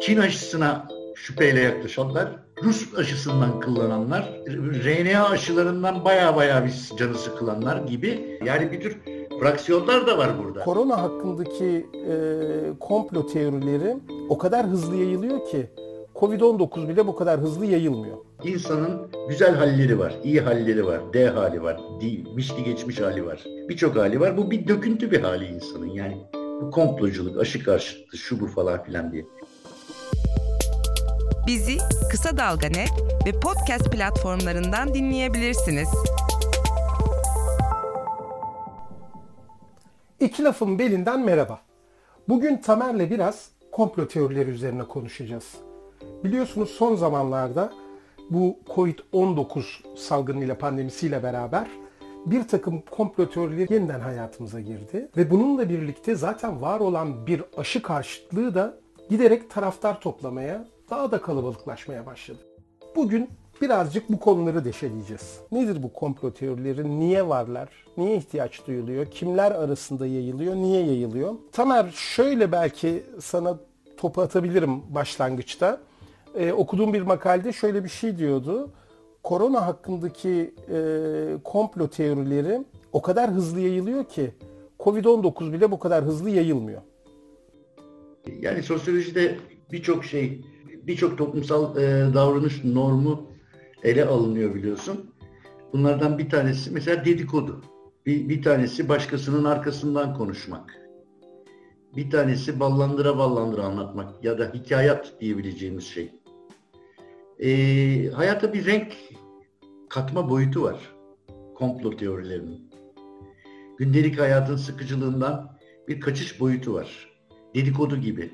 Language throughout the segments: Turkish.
Çin aşısına şüpheyle yaklaşanlar, Rus aşısından kullananlar, RNA aşılarından baya baya bir canı sıkılanlar gibi yani bir tür fraksiyonlar da var burada. Korona hakkındaki e, komplo teorileri o kadar hızlı yayılıyor ki Covid-19 bile bu kadar hızlı yayılmıyor. İnsanın güzel halleri var, iyi halleri var, D hali var, mişli geçmiş hali var. Birçok hali var. Bu bir döküntü bir hali insanın yani. Bu komploculuk, aşı karşıtı, şu bu falan filan diye. Bizi Kısa Dalga Net ve podcast platformlarından dinleyebilirsiniz. İki lafın belinden merhaba. Bugün Tamer'le biraz komplo teorileri üzerine konuşacağız. Biliyorsunuz son zamanlarda bu Covid-19 salgınıyla pandemisiyle beraber bir takım komplo teorileri yeniden hayatımıza girdi. Ve bununla birlikte zaten var olan bir aşı karşıtlığı da giderek taraftar toplamaya, daha da kalabalıklaşmaya başladı. Bugün birazcık bu konuları deşeleyeceğiz. Nedir bu komplo teorileri? Niye varlar? Niye ihtiyaç duyuluyor? Kimler arasında yayılıyor? Niye yayılıyor? Tamer şöyle belki sana topu atabilirim başlangıçta. Ee, okuduğum bir makalede şöyle bir şey diyordu. Korona hakkındaki e, komplo teorileri o kadar hızlı yayılıyor ki Covid-19 bile bu kadar hızlı yayılmıyor. Yani sosyolojide birçok şey, birçok toplumsal e, davranış normu ele alınıyor biliyorsun. Bunlardan bir tanesi mesela dedikodu. Bir, bir tanesi başkasının arkasından konuşmak. Bir tanesi ballandıra ballandıra anlatmak ya da hikayat diyebileceğimiz şey. E, hayata bir renk katma boyutu var komplo teorilerinin. Gündelik hayatın sıkıcılığından bir kaçış boyutu var. Dedikodu gibi,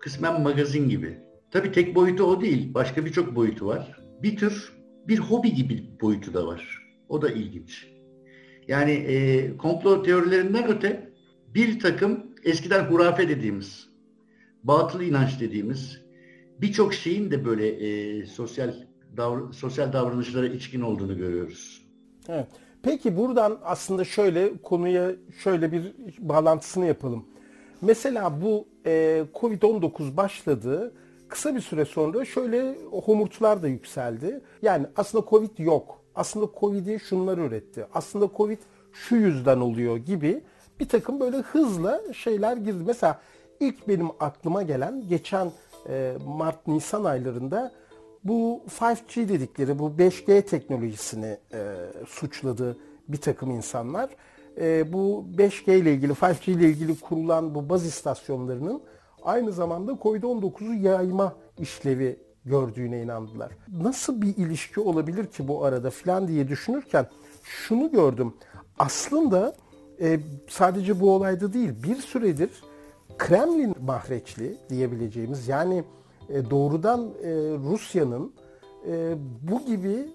kısmen magazin gibi. Tabii tek boyutu o değil, başka birçok boyutu var. Bir tür bir hobi gibi boyutu da var. O da ilginç. Yani e, komplo teorilerinden öte bir takım eskiden hurafe dediğimiz, batıl inanç dediğimiz birçok şeyin de böyle e, sosyal davr sosyal davranışlara içkin olduğunu görüyoruz. Evet. Peki buradan aslında şöyle konuya şöyle bir bağlantısını yapalım. Mesela bu e, Covid-19 başladı. Kısa bir süre sonra şöyle homurtular da yükseldi. Yani aslında Covid yok. Aslında Covid'i şunlar üretti. Aslında Covid şu yüzden oluyor gibi bir takım böyle hızla şeyler girdi. Mesela ilk benim aklıma gelen geçen e, Mart-Nisan aylarında bu 5G dedikleri bu 5G teknolojisini e, suçladı bir takım insanlar. E, bu 5G ile ilgili 5G ile ilgili kurulan bu baz istasyonlarının aynı zamanda COVID-19'u yayma işlevi gördüğüne inandılar. Nasıl bir ilişki olabilir ki bu arada filan diye düşünürken şunu gördüm. Aslında e, sadece bu olayda değil bir süredir Kremlin mahreçli diyebileceğimiz yani e, doğrudan e, Rusya'nın e, bu gibi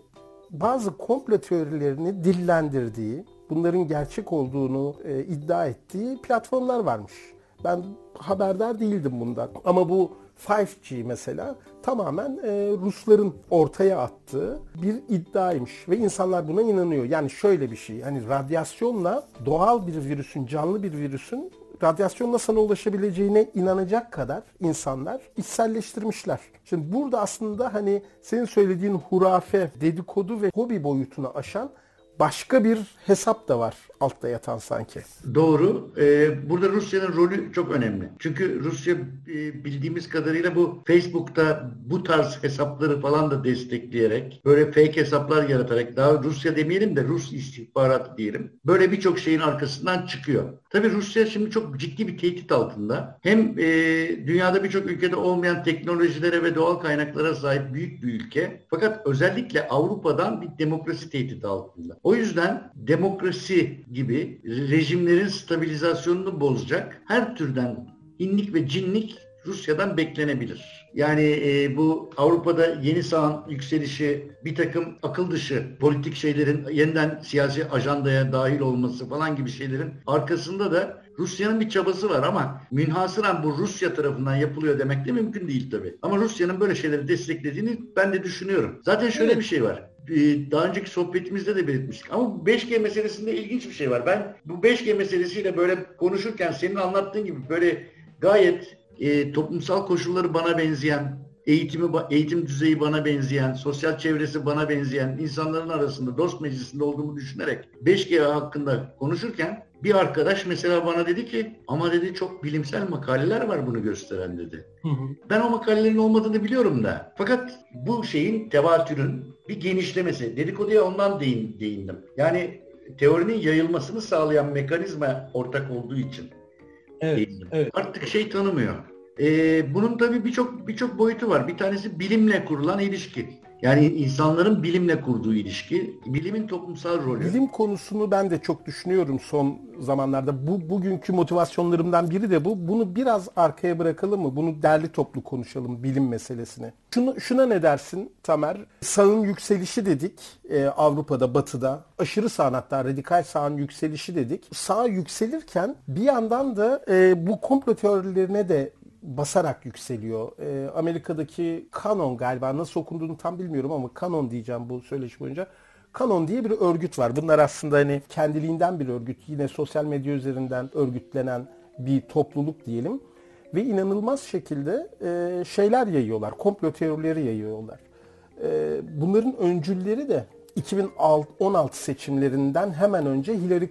bazı komplo teorilerini dillendirdiği, bunların gerçek olduğunu iddia ettiği platformlar varmış. Ben haberdar değildim bundan. Ama bu 5G mesela tamamen Rusların ortaya attığı bir iddiaymış ve insanlar buna inanıyor. Yani şöyle bir şey, hani radyasyonla doğal bir virüsün, canlı bir virüsün radyasyonla sana ulaşabileceğine inanacak kadar insanlar içselleştirmişler. Şimdi burada aslında hani senin söylediğin hurafe, dedikodu ve hobi boyutunu aşan başka bir hesap da var altta yatan sanki. Doğru. Ee, burada Rusya'nın rolü çok önemli. Çünkü Rusya e, bildiğimiz kadarıyla bu Facebook'ta bu tarz hesapları falan da destekleyerek böyle fake hesaplar yaratarak daha Rusya demeyelim de Rus istihbarat diyelim. Böyle birçok şeyin arkasından çıkıyor. Tabii Rusya şimdi çok ciddi bir tehdit altında. Hem e, dünyada birçok ülkede olmayan teknolojilere ve doğal kaynaklara sahip büyük bir ülke. Fakat özellikle Avrupa'dan bir demokrasi tehdidi altında. O yüzden demokrasi gibi rejimlerin stabilizasyonunu bozacak her türden inlik ve cinlik Rusya'dan beklenebilir. Yani e, bu Avrupa'da yeni sağın yükselişi, bir takım akıl dışı politik şeylerin yeniden siyasi ajandaya dahil olması falan gibi şeylerin arkasında da Rusya'nın bir çabası var ama münhasıran bu Rusya tarafından yapılıyor demek de mümkün değil tabii. Ama Rusya'nın böyle şeyleri desteklediğini ben de düşünüyorum. Zaten şöyle evet. bir şey var daha önceki sohbetimizde de belirtmiştik. Ama 5G meselesinde ilginç bir şey var. Ben bu 5G meselesiyle böyle konuşurken senin anlattığın gibi böyle gayet e, toplumsal koşulları bana benzeyen, eğitimi eğitim düzeyi bana benzeyen, sosyal çevresi bana benzeyen insanların arasında dost meclisinde olduğumu düşünerek 5G hakkında konuşurken bir arkadaş mesela bana dedi ki ama dedi çok bilimsel makaleler var bunu gösteren dedi. Hı hı. Ben o makalelerin olmadığını biliyorum da. Fakat bu şeyin tevatürün bir genişlemesi. Dedikoduya ondan değin, değindim. Yani teorinin yayılmasını sağlayan mekanizma ortak olduğu için. Evet, evet. Artık şey tanımıyor. Ee, bunun tabii birçok birçok boyutu var. Bir tanesi bilimle kurulan ilişki. Yani insanların bilimle kurduğu ilişki, bilimin toplumsal rolü. Bilim konusunu ben de çok düşünüyorum son zamanlarda. Bu bugünkü motivasyonlarımdan biri de bu. Bunu biraz arkaya bırakalım mı? Bunu derli toplu konuşalım bilim meselesini. Şunu, şuna ne dersin Tamer? Sağın yükselişi dedik e, Avrupa'da, Batı'da. Aşırı sağ hatta radikal sağın yükselişi dedik. Sağ yükselirken bir yandan da e, bu komplo teorilerine de basarak yükseliyor. E, Amerika'daki Canon galiba nasıl okunduğunu tam bilmiyorum ama Canon diyeceğim bu söyleşi boyunca. Canon diye bir örgüt var. Bunlar aslında hani kendiliğinden bir örgüt. Yine sosyal medya üzerinden örgütlenen bir topluluk diyelim. Ve inanılmaz şekilde e, şeyler yayıyorlar. Komplo teorileri yayıyorlar. E, bunların öncülleri de 2016 seçimlerinden hemen önce Hillary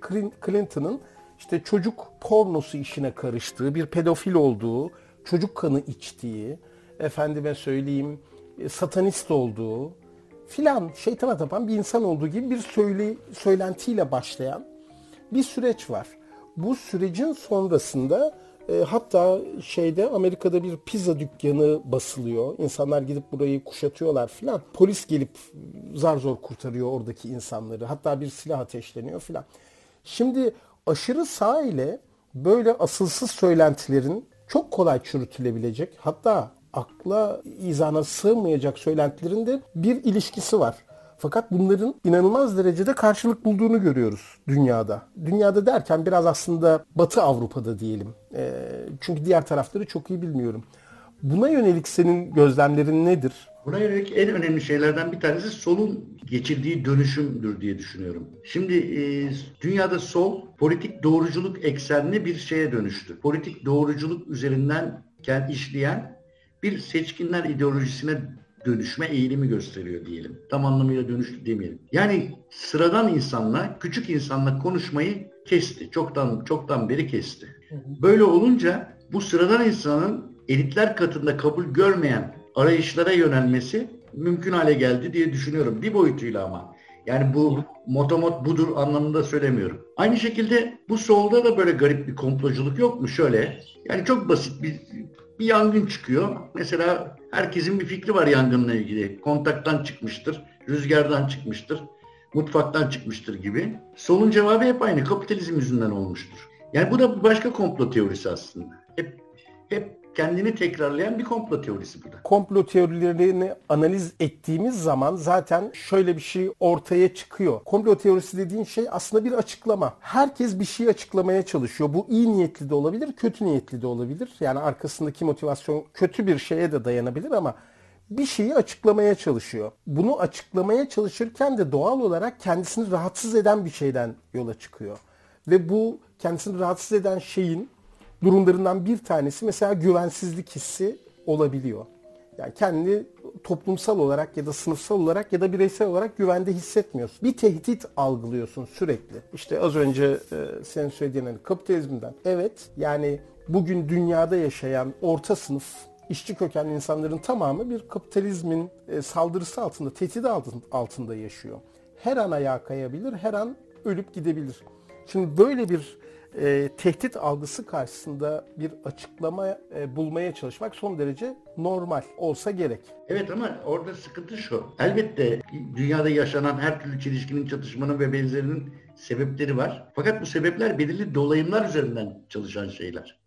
Clinton'ın işte çocuk pornosu işine karıştığı, bir pedofil olduğu, çocuk kanı içtiği, efendime söyleyeyim e, satanist olduğu filan şeytana tapan bir insan olduğu gibi bir söyle, söylentiyle başlayan bir süreç var. Bu sürecin sonrasında e, hatta şeyde Amerika'da bir pizza dükkanı basılıyor. İnsanlar gidip burayı kuşatıyorlar filan. Polis gelip zar zor kurtarıyor oradaki insanları. Hatta bir silah ateşleniyor filan. Şimdi aşırı sağ ile böyle asılsız söylentilerin çok kolay çürütülebilecek hatta akla izana sığmayacak söylentilerin de bir ilişkisi var. Fakat bunların inanılmaz derecede karşılık bulduğunu görüyoruz dünyada. Dünyada derken biraz aslında Batı Avrupa'da diyelim. E, çünkü diğer tarafları çok iyi bilmiyorum. Buna yönelik senin gözlemlerin nedir? Buna yönelik en önemli şeylerden bir tanesi solun geçirdiği dönüşümdür diye düşünüyorum. Şimdi e, dünyada sol politik doğruculuk eksenli bir şeye dönüştü. Politik doğruculuk üzerinden işleyen bir seçkinler ideolojisine dönüşme eğilimi gösteriyor diyelim. Tam anlamıyla dönüştü demeyelim. Yani sıradan insanla, küçük insanla konuşmayı kesti. Çoktan çoktan beri kesti. Böyle olunca bu sıradan insanın elitler katında kabul görmeyen arayışlara yönelmesi mümkün hale geldi diye düşünüyorum. Bir boyutuyla ama. Yani bu motomot budur anlamında söylemiyorum. Aynı şekilde bu solda da böyle garip bir komploculuk yok mu? Şöyle yani çok basit bir bir yangın çıkıyor. Mesela herkesin bir fikri var yangınla ilgili. Kontaktan çıkmıştır, rüzgardan çıkmıştır, mutfaktan çıkmıştır gibi. Solun cevabı hep aynı. Kapitalizm yüzünden olmuştur. Yani bu da başka komplo teorisi aslında. Hep hep kendini tekrarlayan bir komplo teorisi bu da. Komplo teorilerini analiz ettiğimiz zaman zaten şöyle bir şey ortaya çıkıyor. Komplo teorisi dediğin şey aslında bir açıklama. Herkes bir şey açıklamaya çalışıyor. Bu iyi niyetli de olabilir, kötü niyetli de olabilir. Yani arkasındaki motivasyon kötü bir şeye de dayanabilir ama bir şeyi açıklamaya çalışıyor. Bunu açıklamaya çalışırken de doğal olarak kendisini rahatsız eden bir şeyden yola çıkıyor. Ve bu kendisini rahatsız eden şeyin durumlarından bir tanesi mesela güvensizlik hissi olabiliyor. Yani kendini toplumsal olarak ya da sınıfsal olarak ya da bireysel olarak güvende hissetmiyorsun. Bir tehdit algılıyorsun sürekli. İşte az önce e, senin söylediğin hani kapitalizmden. Evet yani bugün dünyada yaşayan orta sınıf işçi kökenli insanların tamamı bir kapitalizmin e, saldırısı altında, tehdit altında yaşıyor. Her an ayağa kayabilir, her an ölüp gidebilir. Şimdi böyle bir e, tehdit algısı karşısında bir açıklama e, bulmaya çalışmak son derece normal olsa gerek. Evet ama orada sıkıntı şu. Elbette dünyada yaşanan her türlü çelişkinin, çatışmanın ve benzerinin sebepleri var. Fakat bu sebepler belirli dolayımlar üzerinden çalışan şeyler.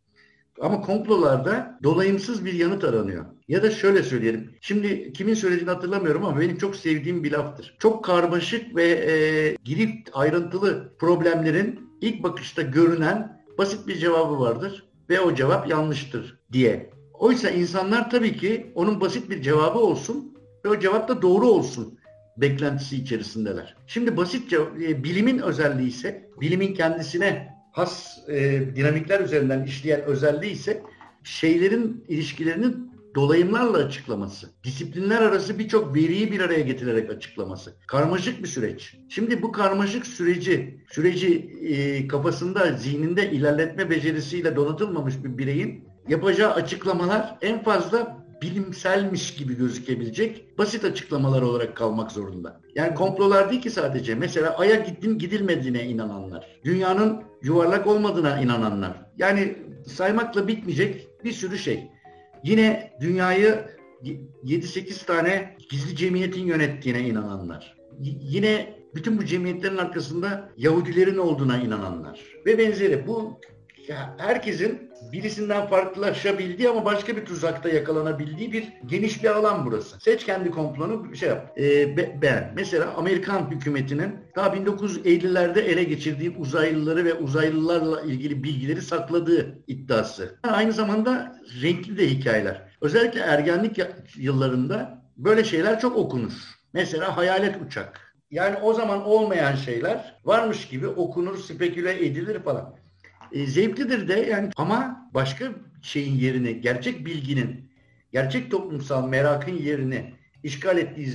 Ama komplolarda dolayımsız bir yanıt aranıyor. Ya da şöyle söyleyelim. Şimdi kimin söylediğini hatırlamıyorum ama benim çok sevdiğim bir laftır. Çok karmaşık ve e, girip ayrıntılı problemlerin ilk bakışta görünen basit bir cevabı vardır ve o cevap yanlıştır diye. Oysa insanlar tabii ki onun basit bir cevabı olsun ve o cevap da doğru olsun beklentisi içerisindeler. Şimdi basit e, bilimin özelliği ise, bilimin kendisine has e, dinamikler üzerinden işleyen özelliği ise şeylerin ilişkilerinin dolayımlarla açıklaması, disiplinler arası birçok veriyi bir araya getirerek açıklaması. Karmaşık bir süreç. Şimdi bu karmaşık süreci, süreci e, kafasında, zihninde ilerletme becerisiyle donatılmamış bir bireyin yapacağı açıklamalar en fazla bilimselmiş gibi gözükebilecek basit açıklamalar olarak kalmak zorunda. Yani komplolar değil ki sadece. Mesela Ay'a gittin gidilmediğine inananlar. Dünyanın yuvarlak olmadığına inananlar. Yani saymakla bitmeyecek bir sürü şey. Yine dünyayı 7-8 tane gizli cemiyetin yönettiğine inananlar. Y- yine bütün bu cemiyetlerin arkasında Yahudilerin olduğuna inananlar ve benzeri. Bu herkesin birisinden farklılaşabildiği ama başka bir tuzakta yakalanabildiği bir geniş bir alan burası. Seç kendi komplonu şey yap. Ee, be, beğen. Mesela Amerikan hükümetinin daha 1950'lerde ele geçirdiği uzaylıları ve uzaylılarla ilgili bilgileri sakladığı iddiası. Aynı zamanda renkli de hikayeler. Özellikle ergenlik yıllarında böyle şeyler çok okunur. Mesela hayalet uçak. Yani o zaman olmayan şeyler varmış gibi okunur, speküle edilir falan e, zevklidir de yani ama başka şeyin yerini, gerçek bilginin, gerçek toplumsal merakın yerini işgal ettiği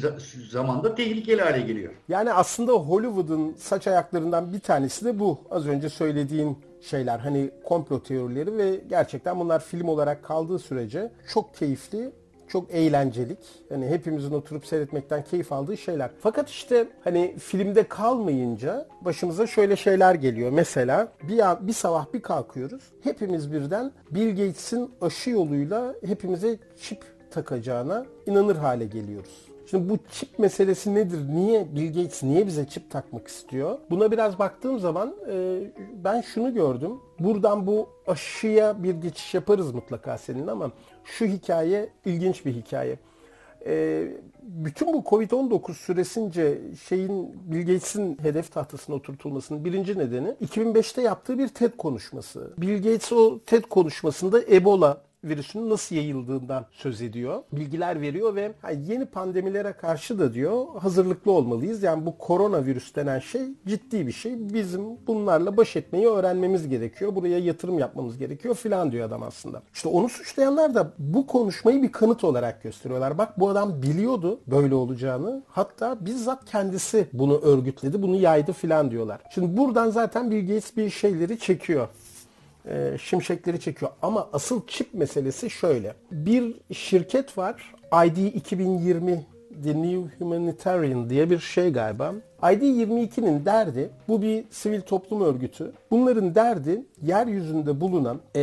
zamanda tehlikeli hale geliyor. Yani aslında Hollywood'un saç ayaklarından bir tanesi de bu. Az önce söylediğin şeyler hani komplo teorileri ve gerçekten bunlar film olarak kaldığı sürece çok keyifli çok eğlencelik. Hani hepimizin oturup seyretmekten keyif aldığı şeyler. Fakat işte hani filmde kalmayınca başımıza şöyle şeyler geliyor. Mesela bir, bir sabah bir kalkıyoruz. Hepimiz birden Bill Gates'in aşı yoluyla hepimize çip takacağına inanır hale geliyoruz. Şimdi bu çip meselesi nedir? Niye Bill Gates niye bize çip takmak istiyor? Buna biraz baktığım zaman e, ben şunu gördüm. Buradan bu aşıya bir geçiş yaparız mutlaka senin ama şu hikaye ilginç bir hikaye. E, bütün bu Covid-19 süresince şeyin Bill Gates'in hedef tahtasına oturtulmasının birinci nedeni 2005'te yaptığı bir TED konuşması. Bill Gates o TED konuşmasında Ebola virüsünün nasıl yayıldığından söz ediyor. Bilgiler veriyor ve yeni pandemilere karşı da diyor hazırlıklı olmalıyız. Yani bu koronavirüs denen şey ciddi bir şey. Bizim bunlarla baş etmeyi öğrenmemiz gerekiyor. Buraya yatırım yapmamız gerekiyor filan diyor adam aslında. İşte onu suçlayanlar da bu konuşmayı bir kanıt olarak gösteriyorlar. Bak bu adam biliyordu böyle olacağını. Hatta bizzat kendisi bunu örgütledi, bunu yaydı filan diyorlar. Şimdi buradan zaten Bill Gates bir şeyleri çekiyor e, şimşekleri çekiyor. Ama asıl çip meselesi şöyle. Bir şirket var. ID 2020 The New Humanitarian diye bir şey galiba. ID22'nin derdi, bu bir sivil toplum örgütü. Bunların derdi yeryüzünde bulunan, e,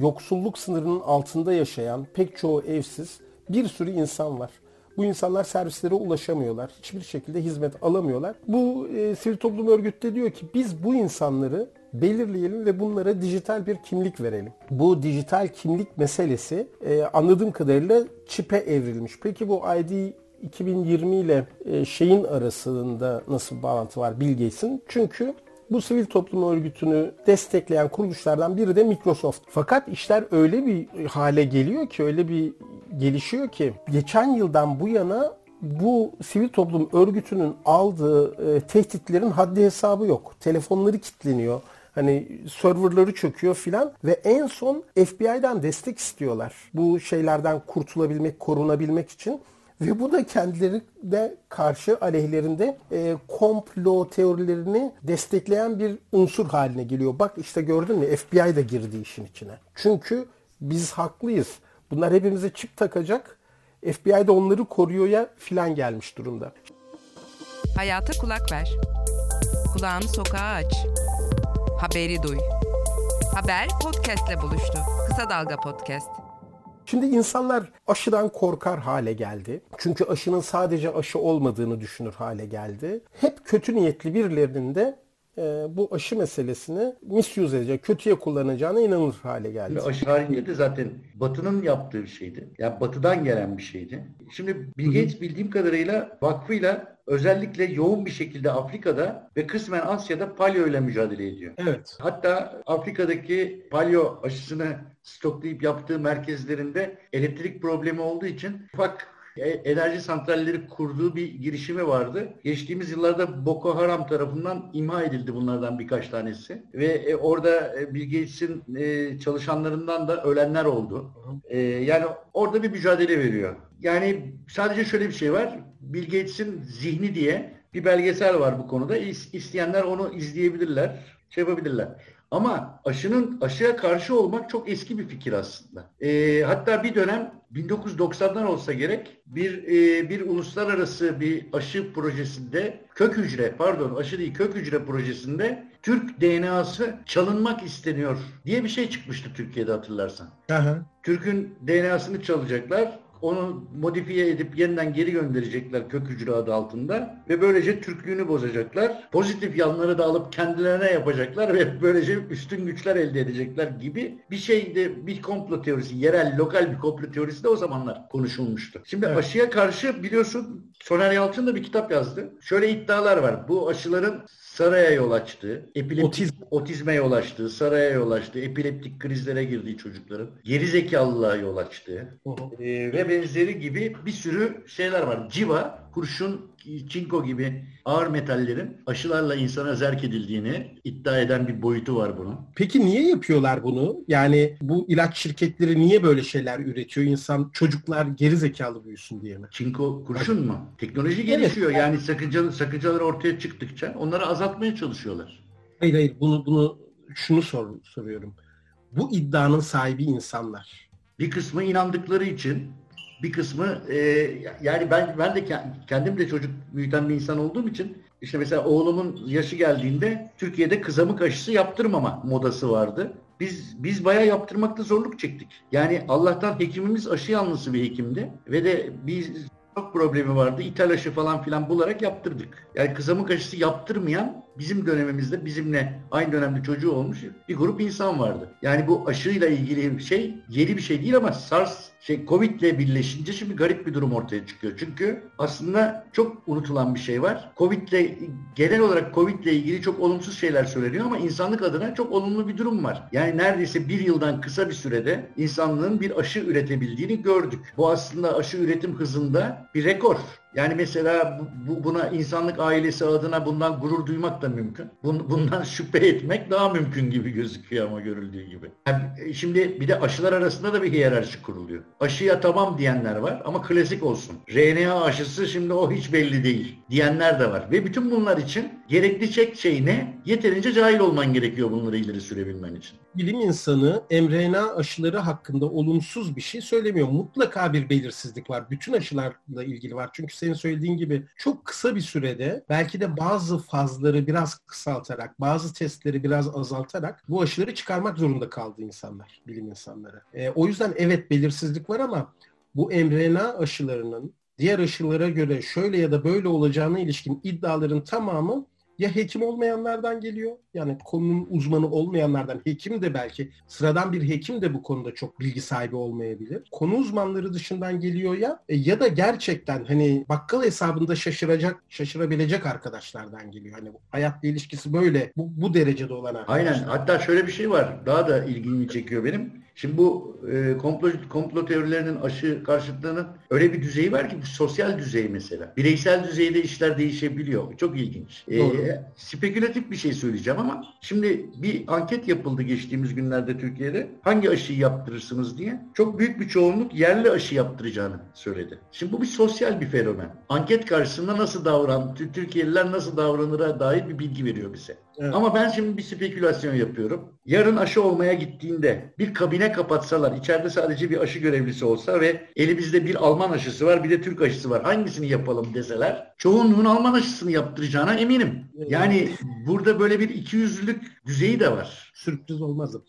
yoksulluk sınırının altında yaşayan pek çoğu evsiz bir sürü insan var. Bu insanlar servislere ulaşamıyorlar. Hiçbir şekilde hizmet alamıyorlar. Bu e, sivil toplum örgütü de diyor ki biz bu insanları belirleyelim ve bunlara dijital bir kimlik verelim. Bu dijital kimlik meselesi e, anladığım kadarıyla çipe evrilmiş. Peki bu ID 2020 ile e, şeyin arasında nasıl bağlantı var Bill Gates'in? Çünkü bu sivil toplum örgütünü destekleyen kuruluşlardan biri de Microsoft. Fakat işler öyle bir hale geliyor ki, öyle bir gelişiyor ki geçen yıldan bu yana bu sivil toplum örgütünün aldığı e, tehditlerin haddi hesabı yok. Telefonları kilitleniyor. Hani serverları çöküyor filan ve en son FBI'den destek istiyorlar. Bu şeylerden kurtulabilmek, korunabilmek için. Ve bu da kendileri de karşı aleyhlerinde e, komplo teorilerini destekleyen bir unsur haline geliyor. Bak işte gördün mü FBI de girdi işin içine. Çünkü biz haklıyız. Bunlar hepimize çip takacak. FBI de onları koruyor ya filan gelmiş durumda. Hayata kulak ver. Kulağını sokağa aç. Haberi duy. Haber podcastle buluştu. Kısa Dalga Podcast. Şimdi insanlar aşıdan korkar hale geldi. Çünkü aşının sadece aşı olmadığını düşünür hale geldi. Hep kötü niyetli birilerinin de bu aşı meselesini misuse edecek, kötüye kullanacağına inanır hale geldi. Ve aşı haricinde de zaten Batı'nın yaptığı bir şeydi. Yani Batı'dan gelen bir şeydi. Şimdi Bill Gates bildiğim kadarıyla vakfıyla özellikle yoğun bir şekilde Afrika'da ve kısmen Asya'da palyo ile mücadele ediyor. Evet. Hatta Afrika'daki palyo aşısını stoklayıp yaptığı merkezlerinde elektrik problemi olduğu için ufak enerji santralleri kurduğu bir girişimi vardı. Geçtiğimiz yıllarda Boko Haram tarafından imha edildi bunlardan birkaç tanesi. Ve e, orada e, Bill Gates'in e, çalışanlarından da ölenler oldu. Yani orada bir mücadele veriyor. Yani sadece şöyle bir şey var. Bill Gates'in zihni diye bir belgesel var bu konuda. İsteyenler onu izleyebilirler, şey yapabilirler. Ama aşının aşıya karşı olmak çok eski bir fikir aslında. E, hatta bir dönem 1990'dan olsa gerek bir e, bir uluslararası bir aşı projesinde kök hücre pardon aşı değil kök hücre projesinde Türk DNA'sı çalınmak isteniyor diye bir şey çıkmıştı Türkiye'de hatırlarsan. Türk'ün DNA'sını çalacaklar onu modifiye edip yeniden geri gönderecekler kök hücre adı altında ve böylece Türklüğünü bozacaklar. Pozitif yanları da alıp kendilerine yapacaklar ve böylece üstün güçler elde edecekler gibi bir şeyde bir komplo teorisi, yerel, lokal bir komplo teorisi de o zamanlar konuşulmuştu. Şimdi evet. aşıya karşı biliyorsun Soner Yalçın da bir kitap yazdı. Şöyle iddialar var. Bu aşıların saraya yol açtı, epileptik, Otizm. otizme yol açtı, saraya yol açtı, epileptik krizlere girdiği çocukların, geri zekalılığa yol açtı ee, ve benzeri gibi bir sürü şeyler var. Civa, kurşun, çinko gibi ağır metallerin aşılarla insana zerk edildiğini iddia eden bir boyutu var bunun. Peki niye yapıyorlar bunu? Yani bu ilaç şirketleri niye böyle şeyler üretiyor? İnsan çocuklar geri zekalı büyüsün diye mi? Çinko kurşun mu? Teknoloji gelişiyor. Evet. Yani sakıncalı, sakıncalar ortaya çıktıkça onları azaltmaya çalışıyorlar. Hayır hayır bunu bunu şunu sor, soruyorum. Bu iddianın sahibi insanlar. Bir kısmı inandıkları için bir kısmı e, yani ben ben de kendim de çocuk büyüten bir insan olduğum için işte mesela oğlumun yaşı geldiğinde Türkiye'de kızamık aşısı yaptırmama modası vardı. Biz biz bayağı yaptırmakta zorluk çektik. Yani Allah'tan hekimimiz aşı yanlısı bir hekimdi ve de biz çok problemi vardı. İthal aşı falan filan bularak yaptırdık. Yani kızamık aşısı yaptırmayan bizim dönemimizde bizimle aynı dönemde çocuğu olmuş bir grup insan vardı. Yani bu aşıyla ilgili şey yeni bir şey değil ama SARS şey Covid ile birleşince şimdi garip bir durum ortaya çıkıyor. Çünkü aslında çok unutulan bir şey var. Covid ile genel olarak Covid ile ilgili çok olumsuz şeyler söyleniyor ama insanlık adına çok olumlu bir durum var. Yani neredeyse bir yıldan kısa bir sürede insanlığın bir aşı üretebildiğini gördük. Bu aslında aşı üretim hızında bir rekor. Yani mesela bu, buna insanlık ailesi adına bundan gurur duymak da mümkün. Bundan şüphe etmek daha mümkün gibi gözüküyor ama görüldüğü gibi. Yani e, şimdi bir de aşılar arasında da bir hiyerarşi kuruluyor. Aşıya tamam diyenler var ama klasik olsun. RNA aşısı şimdi o hiç belli değil diyenler de var. Ve bütün bunlar için gerekli çek şey ne? Yeterince cahil olman gerekiyor bunları ileri sürebilmen için. Bilim insanı mRNA aşıları hakkında olumsuz bir şey söylemiyor. Mutlaka bir belirsizlik var. Bütün aşılarla ilgili var. Çünkü senin söylediğin gibi çok kısa bir sürede belki de bazı fazları biraz kısaltarak, bazı testleri biraz azaltarak bu aşıları çıkarmak zorunda kaldı insanlar, bilim insanları. E, o yüzden evet belirsizlik var ama bu mRNA aşılarının diğer aşılara göre şöyle ya da böyle olacağına ilişkin iddiaların tamamı ya hekim olmayanlardan geliyor. Yani konunun uzmanı olmayanlardan hekim de belki sıradan bir hekim de bu konuda çok bilgi sahibi olmayabilir. Konu uzmanları dışından geliyor ya e, ya da gerçekten hani bakkal hesabında şaşıracak, şaşırabilecek arkadaşlardan geliyor. Hani hayatla ilişkisi böyle bu, bu derecede olan arkadaşlar. Aynen. Hatta şöyle bir şey var. Daha da ilgimi çekiyor benim. Şimdi bu e, komplo, komplo teorilerinin aşı karşıtlığının öyle bir düzeyi var ki bu sosyal düzey mesela. Bireysel düzeyde işler değişebiliyor. Çok ilginç. E, spekülatif bir şey söyleyeceğim ama şimdi bir anket yapıldı geçtiğimiz günlerde Türkiye'de. Hangi aşıyı yaptırırsınız diye. Çok büyük bir çoğunluk yerli aşı yaptıracağını söyledi. Şimdi bu bir sosyal bir fenomen. Anket karşısında nasıl davran, Türkiye'liler nasıl davranıra dair bir bilgi veriyor bize. Evet. Ama ben şimdi bir spekülasyon yapıyorum. Yarın aşı olmaya gittiğinde bir kabine kapatsalar, içeride sadece bir aşı görevlisi olsa ve elimizde bir Alman aşısı var, bir de Türk aşısı var. Hangisini yapalım deseler, çoğunluğun Alman aşısını yaptıracağına eminim. Yani burada böyle bir ikiyüzlülük düzeyi de var. Sürpriz olmazdı.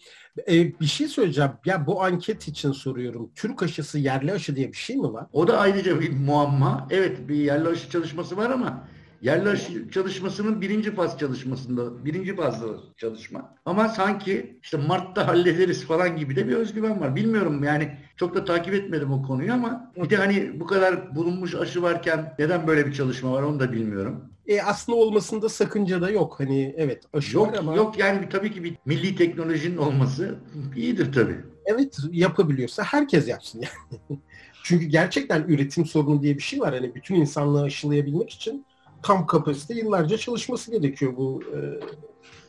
Ee, bir şey söyleyeceğim. Ya bu anket için soruyorum. Türk aşısı yerli aşı diye bir şey mi var? O da ayrıca bir muamma. Evet bir yerli aşı çalışması var ama Yerli aşı çalışmasının birinci faz çalışmasında, birinci fazda çalışma. Ama sanki işte Mart'ta hallederiz falan gibi de bir özgüven var. Bilmiyorum yani çok da takip etmedim o konuyu ama bir de hani bu kadar bulunmuş aşı varken neden böyle bir çalışma var onu da bilmiyorum. E aslında olmasında sakınca da yok. Hani evet aşı yok, var ama. Yok yani tabii ki bir milli teknolojinin olması iyidir tabii. Evet yapabiliyorsa herkes yapsın yani. Çünkü gerçekten üretim sorunu diye bir şey var. Hani bütün insanlığı aşılayabilmek için tam kapasite yıllarca çalışması gerekiyor bu e,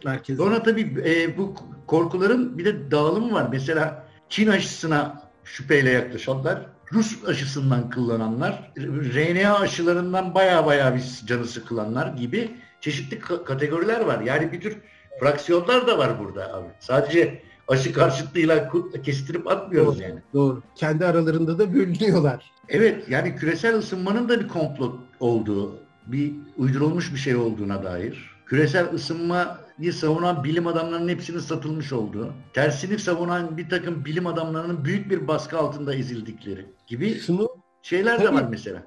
merkezde. Sonra tabii e, bu korkuların bir de dağılımı var. Mesela Çin aşısına şüpheyle yaklaşanlar, Rus aşısından kullananlar, RNA aşılarından baya baya bir canı sıkılanlar gibi çeşitli kategoriler var. Yani bir tür fraksiyonlar da var burada abi. Sadece aşı karşıtlığıyla kestirip atmıyoruz doğru, yani. Doğru. Kendi aralarında da bölünüyorlar. Evet yani küresel ısınmanın da bir komplo olduğu, bir uydurulmuş bir şey olduğuna dair. Küresel ısınmayı savunan bilim adamlarının hepsinin satılmış olduğu, tersini savunan bir takım bilim adamlarının büyük bir baskı altında ezildikleri gibi Şunu, şeyler de var mesela.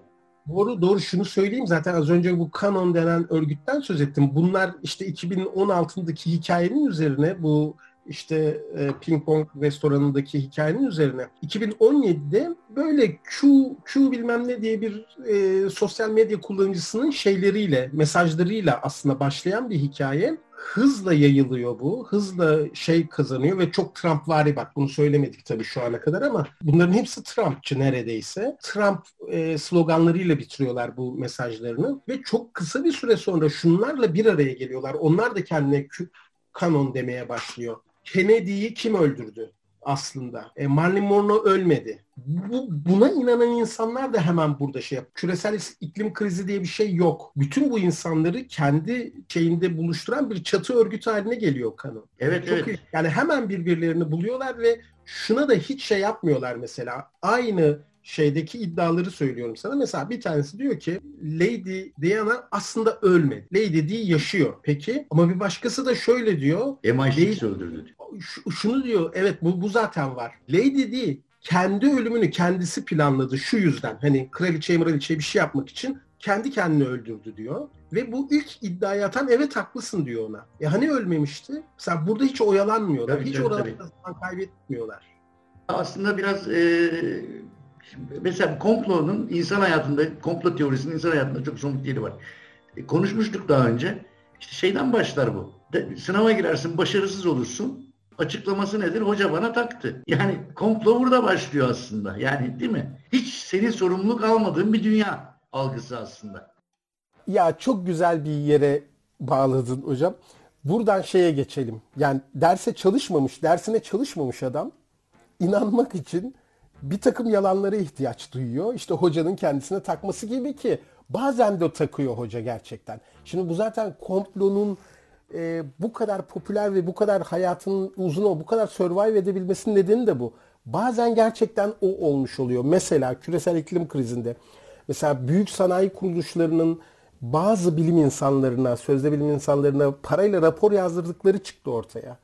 Doğru doğru şunu söyleyeyim zaten az önce bu Canon denen örgütten söz ettim. Bunlar işte 2016'daki hikayenin üzerine bu işte e, ping pong restoranındaki hikayenin üzerine 2017'de böyle Q, Q bilmem ne diye bir e, sosyal medya kullanıcısının şeyleriyle, mesajlarıyla aslında başlayan bir hikaye. Hızla yayılıyor bu. Hızla şey kazanıyor ve çok Trump vari bak bunu söylemedik tabii şu ana kadar ama bunların hepsi Trumpçı neredeyse. Trump e, sloganlarıyla bitiriyorlar bu mesajlarını ve çok kısa bir süre sonra şunlarla bir araya geliyorlar. Onlar da kendine kanon demeye başlıyor. Kennedy'yi kim öldürdü aslında? E, Marilyn Monroe ölmedi. Bu, buna inanan insanlar da hemen burada şey yap. Küresel iklim krizi diye bir şey yok. Bütün bu insanları kendi şeyinde buluşturan bir çatı örgütü haline geliyor kanı. Evet Çok evet. Iyi. Yani hemen birbirlerini buluyorlar ve şuna da hiç şey yapmıyorlar mesela. Aynı şeydeki iddiaları söylüyorum sana. Mesela bir tanesi diyor ki Lady Diana aslında ölmedi. Lady Di yaşıyor. Peki ama bir başkası da şöyle diyor. MI6 öldürdü. Şunu diyor evet bu, bu zaten var. Lady Di kendi ölümünü kendisi planladı şu yüzden. Hani kraliçe kraliçe bir şey yapmak için kendi kendini öldürdü diyor. Ve bu ilk iddiayı atan evet haklısın diyor ona. E hani ölmemişti? Mesela burada hiç oyalanmıyorlar. Tabii, hiç tabii, oralarda tabii. kaybetmiyorlar. Aslında biraz e, mesela komplonun insan hayatında, komplo teorisinin insan hayatında çok somut yeri var. E, konuşmuştuk daha önce. İşte şeyden başlar bu. De, sınava girersin, başarısız olursun. Açıklaması nedir? Hoca bana taktı. Yani komplo burada başlıyor aslında. Yani değil mi? Hiç senin sorumluluk almadığın bir dünya algısı aslında. Ya çok güzel bir yere bağladın hocam. Buradan şeye geçelim. Yani derse çalışmamış, dersine çalışmamış adam inanmak için bir takım yalanlara ihtiyaç duyuyor. İşte hocanın kendisine takması gibi ki bazen de takıyor hoca gerçekten. Şimdi bu zaten komplonun e, bu kadar popüler ve bu kadar hayatının uzun o bu kadar survive edebilmesinin nedeni de bu. Bazen gerçekten o olmuş oluyor. Mesela küresel iklim krizinde mesela büyük sanayi kuruluşlarının bazı bilim insanlarına, sözde bilim insanlarına parayla rapor yazdırdıkları çıktı ortaya.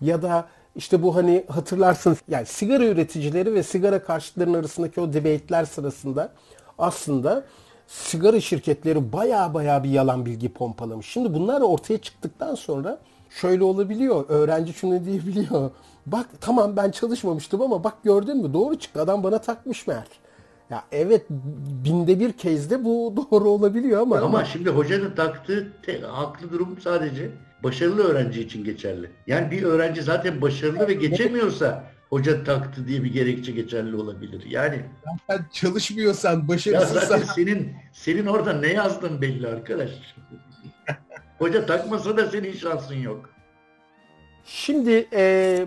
Ya da işte bu hani hatırlarsınız yani sigara üreticileri ve sigara karşıtlarının arasındaki o debate'ler sırasında aslında sigara şirketleri baya baya bir yalan bilgi pompalamış. Şimdi bunlar ortaya çıktıktan sonra şöyle olabiliyor. Öğrenci şunu diyebiliyor. Bak tamam ben çalışmamıştım ama bak gördün mü doğru çıktı adam bana takmış meğer. Ya evet binde bir kezde bu doğru olabiliyor ama. Ama şimdi hocanın taktığı te, haklı durum sadece başarılı öğrenci için geçerli. Yani bir öğrenci zaten başarılı ve geçemiyorsa hoca taktı diye bir gerekçe geçerli olabilir. Yani sen çalışmıyorsan, başarısızsan... Ya zaten senin, senin orada ne yazdın belli arkadaş. hoca takmasa da senin şansın yok. Şimdi e,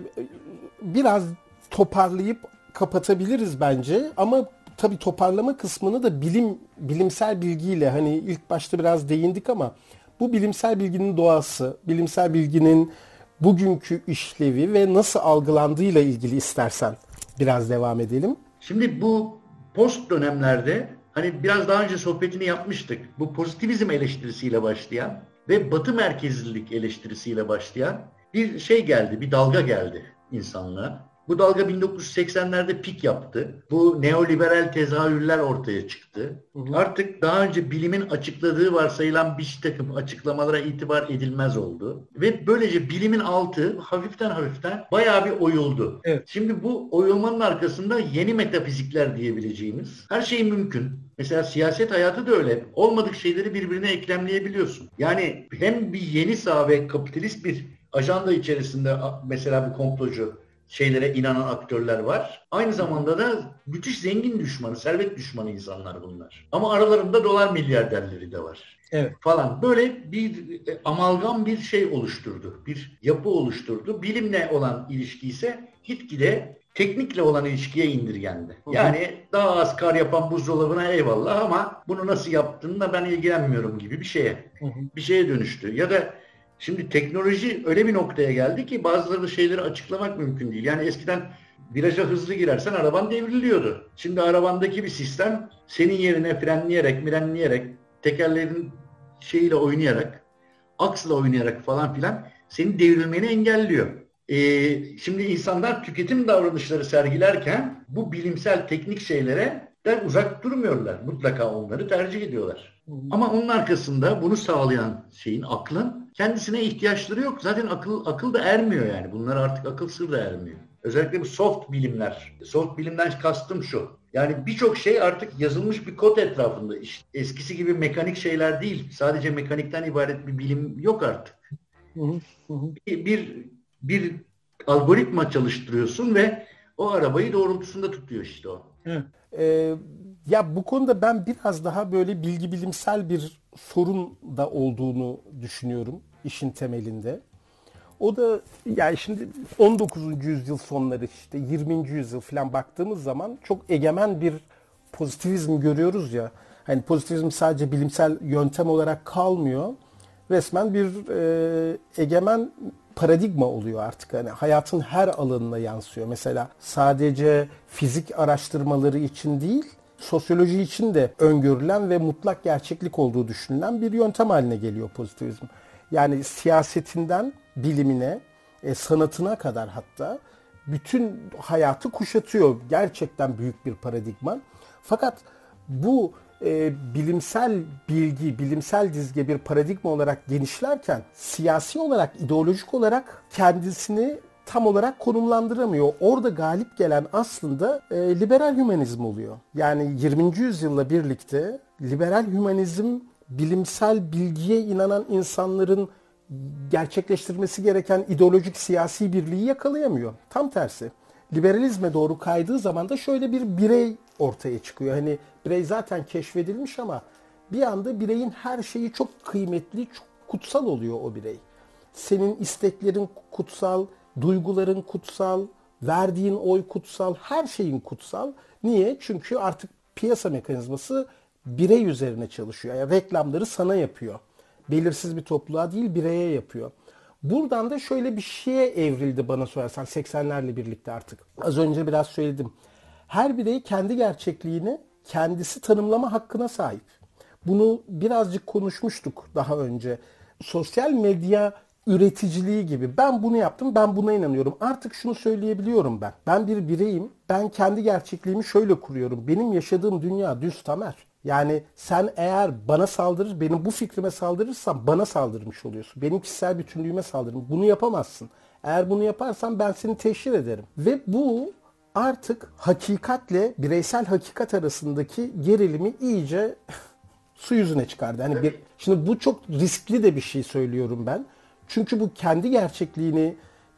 biraz toparlayıp kapatabiliriz bence ama tabii toparlama kısmını da bilim bilimsel bilgiyle hani ilk başta biraz değindik ama bu bilimsel bilginin doğası, bilimsel bilginin bugünkü işlevi ve nasıl algılandığıyla ilgili istersen biraz devam edelim. Şimdi bu post dönemlerde hani biraz daha önce sohbetini yapmıştık. Bu pozitivizm eleştirisiyle başlayan ve batı merkezlilik eleştirisiyle başlayan bir şey geldi, bir dalga geldi insanlığa. Bu dalga 1980'lerde pik yaptı. Bu neoliberal tezahürler ortaya çıktı. Hı hı. Artık daha önce bilimin açıkladığı varsayılan bir takım açıklamalara itibar edilmez oldu. Ve böylece bilimin altı hafiften hafiften bayağı bir oyuldu. Evet. Şimdi bu oyulmanın arkasında yeni metafizikler diyebileceğimiz her şey mümkün. Mesela siyaset hayatı da öyle. Olmadık şeyleri birbirine eklemleyebiliyorsun. Yani hem bir yeni sağ ve kapitalist bir ajanda içerisinde mesela bu komplocu şeylere inanan aktörler var. Aynı zamanda da müthiş zengin düşmanı, servet düşmanı insanlar bunlar. Ama aralarında dolar milyarderleri de var. Evet. Falan böyle bir e, amalgam bir şey oluşturdu. Bir yapı oluşturdu. Bilimle olan ilişki ise gitgide teknikle olan ilişkiye indirgendi. Yani daha az kar yapan buzdolabına eyvallah ama bunu nasıl yaptığınla ben ilgilenmiyorum gibi bir şeye. Bir şeye dönüştü. Ya da Şimdi teknoloji öyle bir noktaya geldi ki bazıları şeyleri açıklamak mümkün değil. Yani eskiden viraja hızlı girersen araban devriliyordu. Şimdi arabandaki bir sistem senin yerine frenleyerek, mirenleyerek, tekerlerin şeyiyle oynayarak, aksla oynayarak falan filan senin devrilmeni engelliyor. Ee, şimdi insanlar tüketim davranışları sergilerken bu bilimsel teknik şeylere de uzak durmuyorlar. Mutlaka onları tercih ediyorlar. Ama onun arkasında bunu sağlayan şeyin aklın kendisine ihtiyaçları yok. Zaten akıl akıl da ermiyor yani. Bunlar artık akıl sır da ermiyor. Özellikle bu soft bilimler. Soft bilimden kastım şu. Yani birçok şey artık yazılmış bir kod etrafında. İşte eskisi gibi mekanik şeyler değil. Sadece mekanikten ibaret bir bilim yok artık. Bir, bir, bir algoritma çalıştırıyorsun ve o arabayı doğrultusunda tutuyor işte o. Ee, ya bu konuda ben biraz daha böyle bilgi bilimsel bir sorun da olduğunu düşünüyorum işin temelinde. O da yani şimdi 19. yüzyıl sonları işte 20. yüzyıl falan baktığımız zaman çok egemen bir pozitivizm görüyoruz ya. Hani pozitivizm sadece bilimsel yöntem olarak kalmıyor. Resmen bir e, egemen paradigma oluyor artık. Hani hayatın her alanına yansıyor. Mesela sadece fizik araştırmaları için değil, sosyoloji için de öngörülen ve mutlak gerçeklik olduğu düşünülen bir yöntem haline geliyor pozitivizm. Yani siyasetinden bilimine, e, sanatına kadar hatta bütün hayatı kuşatıyor. Gerçekten büyük bir paradigma. Fakat bu e, bilimsel bilgi, bilimsel dizge bir paradigma olarak genişlerken siyasi olarak, ideolojik olarak kendisini tam olarak konumlandıramıyor. Orada galip gelen aslında e, liberal hümanizm oluyor. Yani 20. yüzyılla birlikte liberal hümanizm bilimsel bilgiye inanan insanların gerçekleştirmesi gereken ideolojik siyasi birliği yakalayamıyor. Tam tersi. Liberalizme doğru kaydığı zaman da şöyle bir birey ortaya çıkıyor. Hani birey zaten keşfedilmiş ama bir anda bireyin her şeyi çok kıymetli, çok kutsal oluyor o birey. Senin isteklerin kutsal, duyguların kutsal, verdiğin oy kutsal, her şeyin kutsal. Niye? Çünkü artık piyasa mekanizması birey üzerine çalışıyor. Yani reklamları sana yapıyor. Belirsiz bir topluluğa değil bireye yapıyor. Buradan da şöyle bir şeye evrildi bana sorarsan 80'lerle birlikte artık. Az önce biraz söyledim. Her birey kendi gerçekliğini kendisi tanımlama hakkına sahip. Bunu birazcık konuşmuştuk daha önce. Sosyal medya üreticiliği gibi. Ben bunu yaptım, ben buna inanıyorum. Artık şunu söyleyebiliyorum ben. Ben bir bireyim. Ben kendi gerçekliğimi şöyle kuruyorum. Benim yaşadığım dünya düz tamer. Yani sen eğer bana saldırır, benim bu fikrime saldırırsan bana saldırmış oluyorsun. Benim kişisel bütünlüğüme saldırın. Bunu yapamazsın. Eğer bunu yaparsan ben seni teşhir ederim. Ve bu artık hakikatle bireysel hakikat arasındaki gerilimi iyice su yüzüne çıkardı. Yani bir, şimdi bu çok riskli de bir şey söylüyorum ben. Çünkü bu kendi gerçekliğini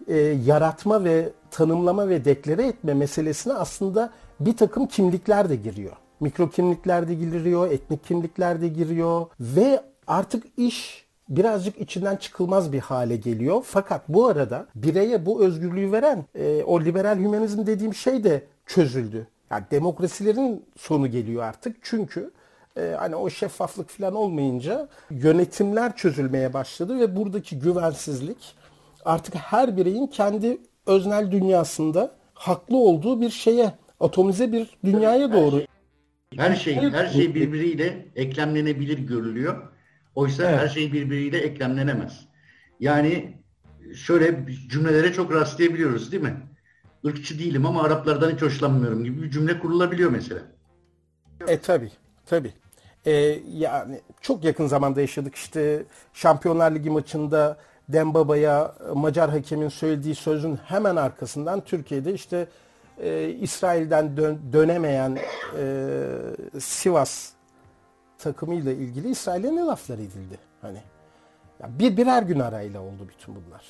e, yaratma ve tanımlama ve deklare etme meselesine aslında bir takım kimlikler de giriyor. Mikro kimlikler de giriyor, etnik kimlikler de giriyor ve artık iş birazcık içinden çıkılmaz bir hale geliyor. Fakat bu arada bireye bu özgürlüğü veren e, o liberal hümanizm dediğim şey de çözüldü. Yani demokrasilerin sonu geliyor artık. Çünkü e, hani o şeffaflık falan olmayınca yönetimler çözülmeye başladı ve buradaki güvensizlik artık her bireyin kendi öznel dünyasında haklı olduğu bir şeye, atomize bir dünyaya doğru. Her şey, her şey birbiriyle eklemlenebilir görülüyor. Oysa evet. her şey birbiriyle eklemlenemez. Yani şöyle cümlelere çok rastlayabiliyoruz değil mi? Irkçı değilim ama Araplardan hiç hoşlanmıyorum gibi bir cümle kurulabiliyor mesela. E tabi, tabi. E, yani çok yakın zamanda yaşadık işte Şampiyonlar Ligi maçında Dembaba'ya Macar hakemin söylediği sözün hemen arkasından Türkiye'de işte e, İsrail'den dön, dönemeyen e, Sivas takımıyla ilgili İsrail'e ne laflar edildi? Hani ya bir birer gün arayla oldu bütün bunlar.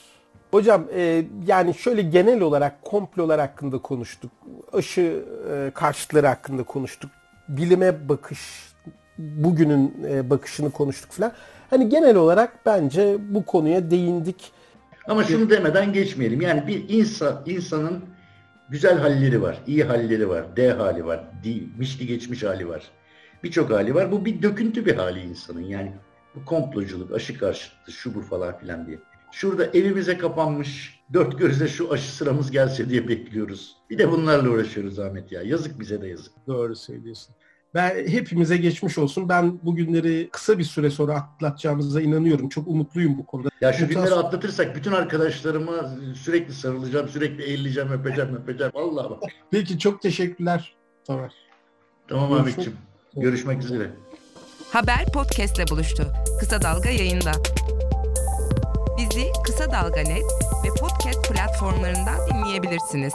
Hocam e, yani şöyle genel olarak komplolar hakkında konuştuk. Aşı e, karşıtları hakkında konuştuk. Bilime bakış, bugünün e, bakışını konuştuk falan. Hani genel olarak bence bu konuya değindik. Ama şunu demeden geçmeyelim. Yani bir insan insanın güzel halleri var, iyi halleri var, D hali var, mişli geçmiş hali var. Birçok hali var. Bu bir döküntü bir hali insanın. Yani bu komploculuk, aşı karşıtı, şu bu falan filan diye. Şurada evimize kapanmış, dört gözle şu aşı sıramız gelse diye bekliyoruz. Bir de bunlarla uğraşıyoruz Ahmet ya. Yazık bize de yazık. Doğru söylüyorsun. Ben hepimize geçmiş olsun. Ben bugünleri kısa bir süre sonra atlatacağımıza inanıyorum. Çok umutluyum bu konuda. Ya şu günleri atlatırsak bütün arkadaşlarıma sürekli sarılacağım, sürekli eğileceğim, öpeceğim, öpeceğim. Vallahi bak. Peki çok teşekkürler. Tamam. Tamam Ahmetciğim. Görüşmek üzere. Haber podcastle buluştu. Kısa Dalga yayında. Bizi Kısa Dalga Net ve podcast platformlarından dinleyebilirsiniz.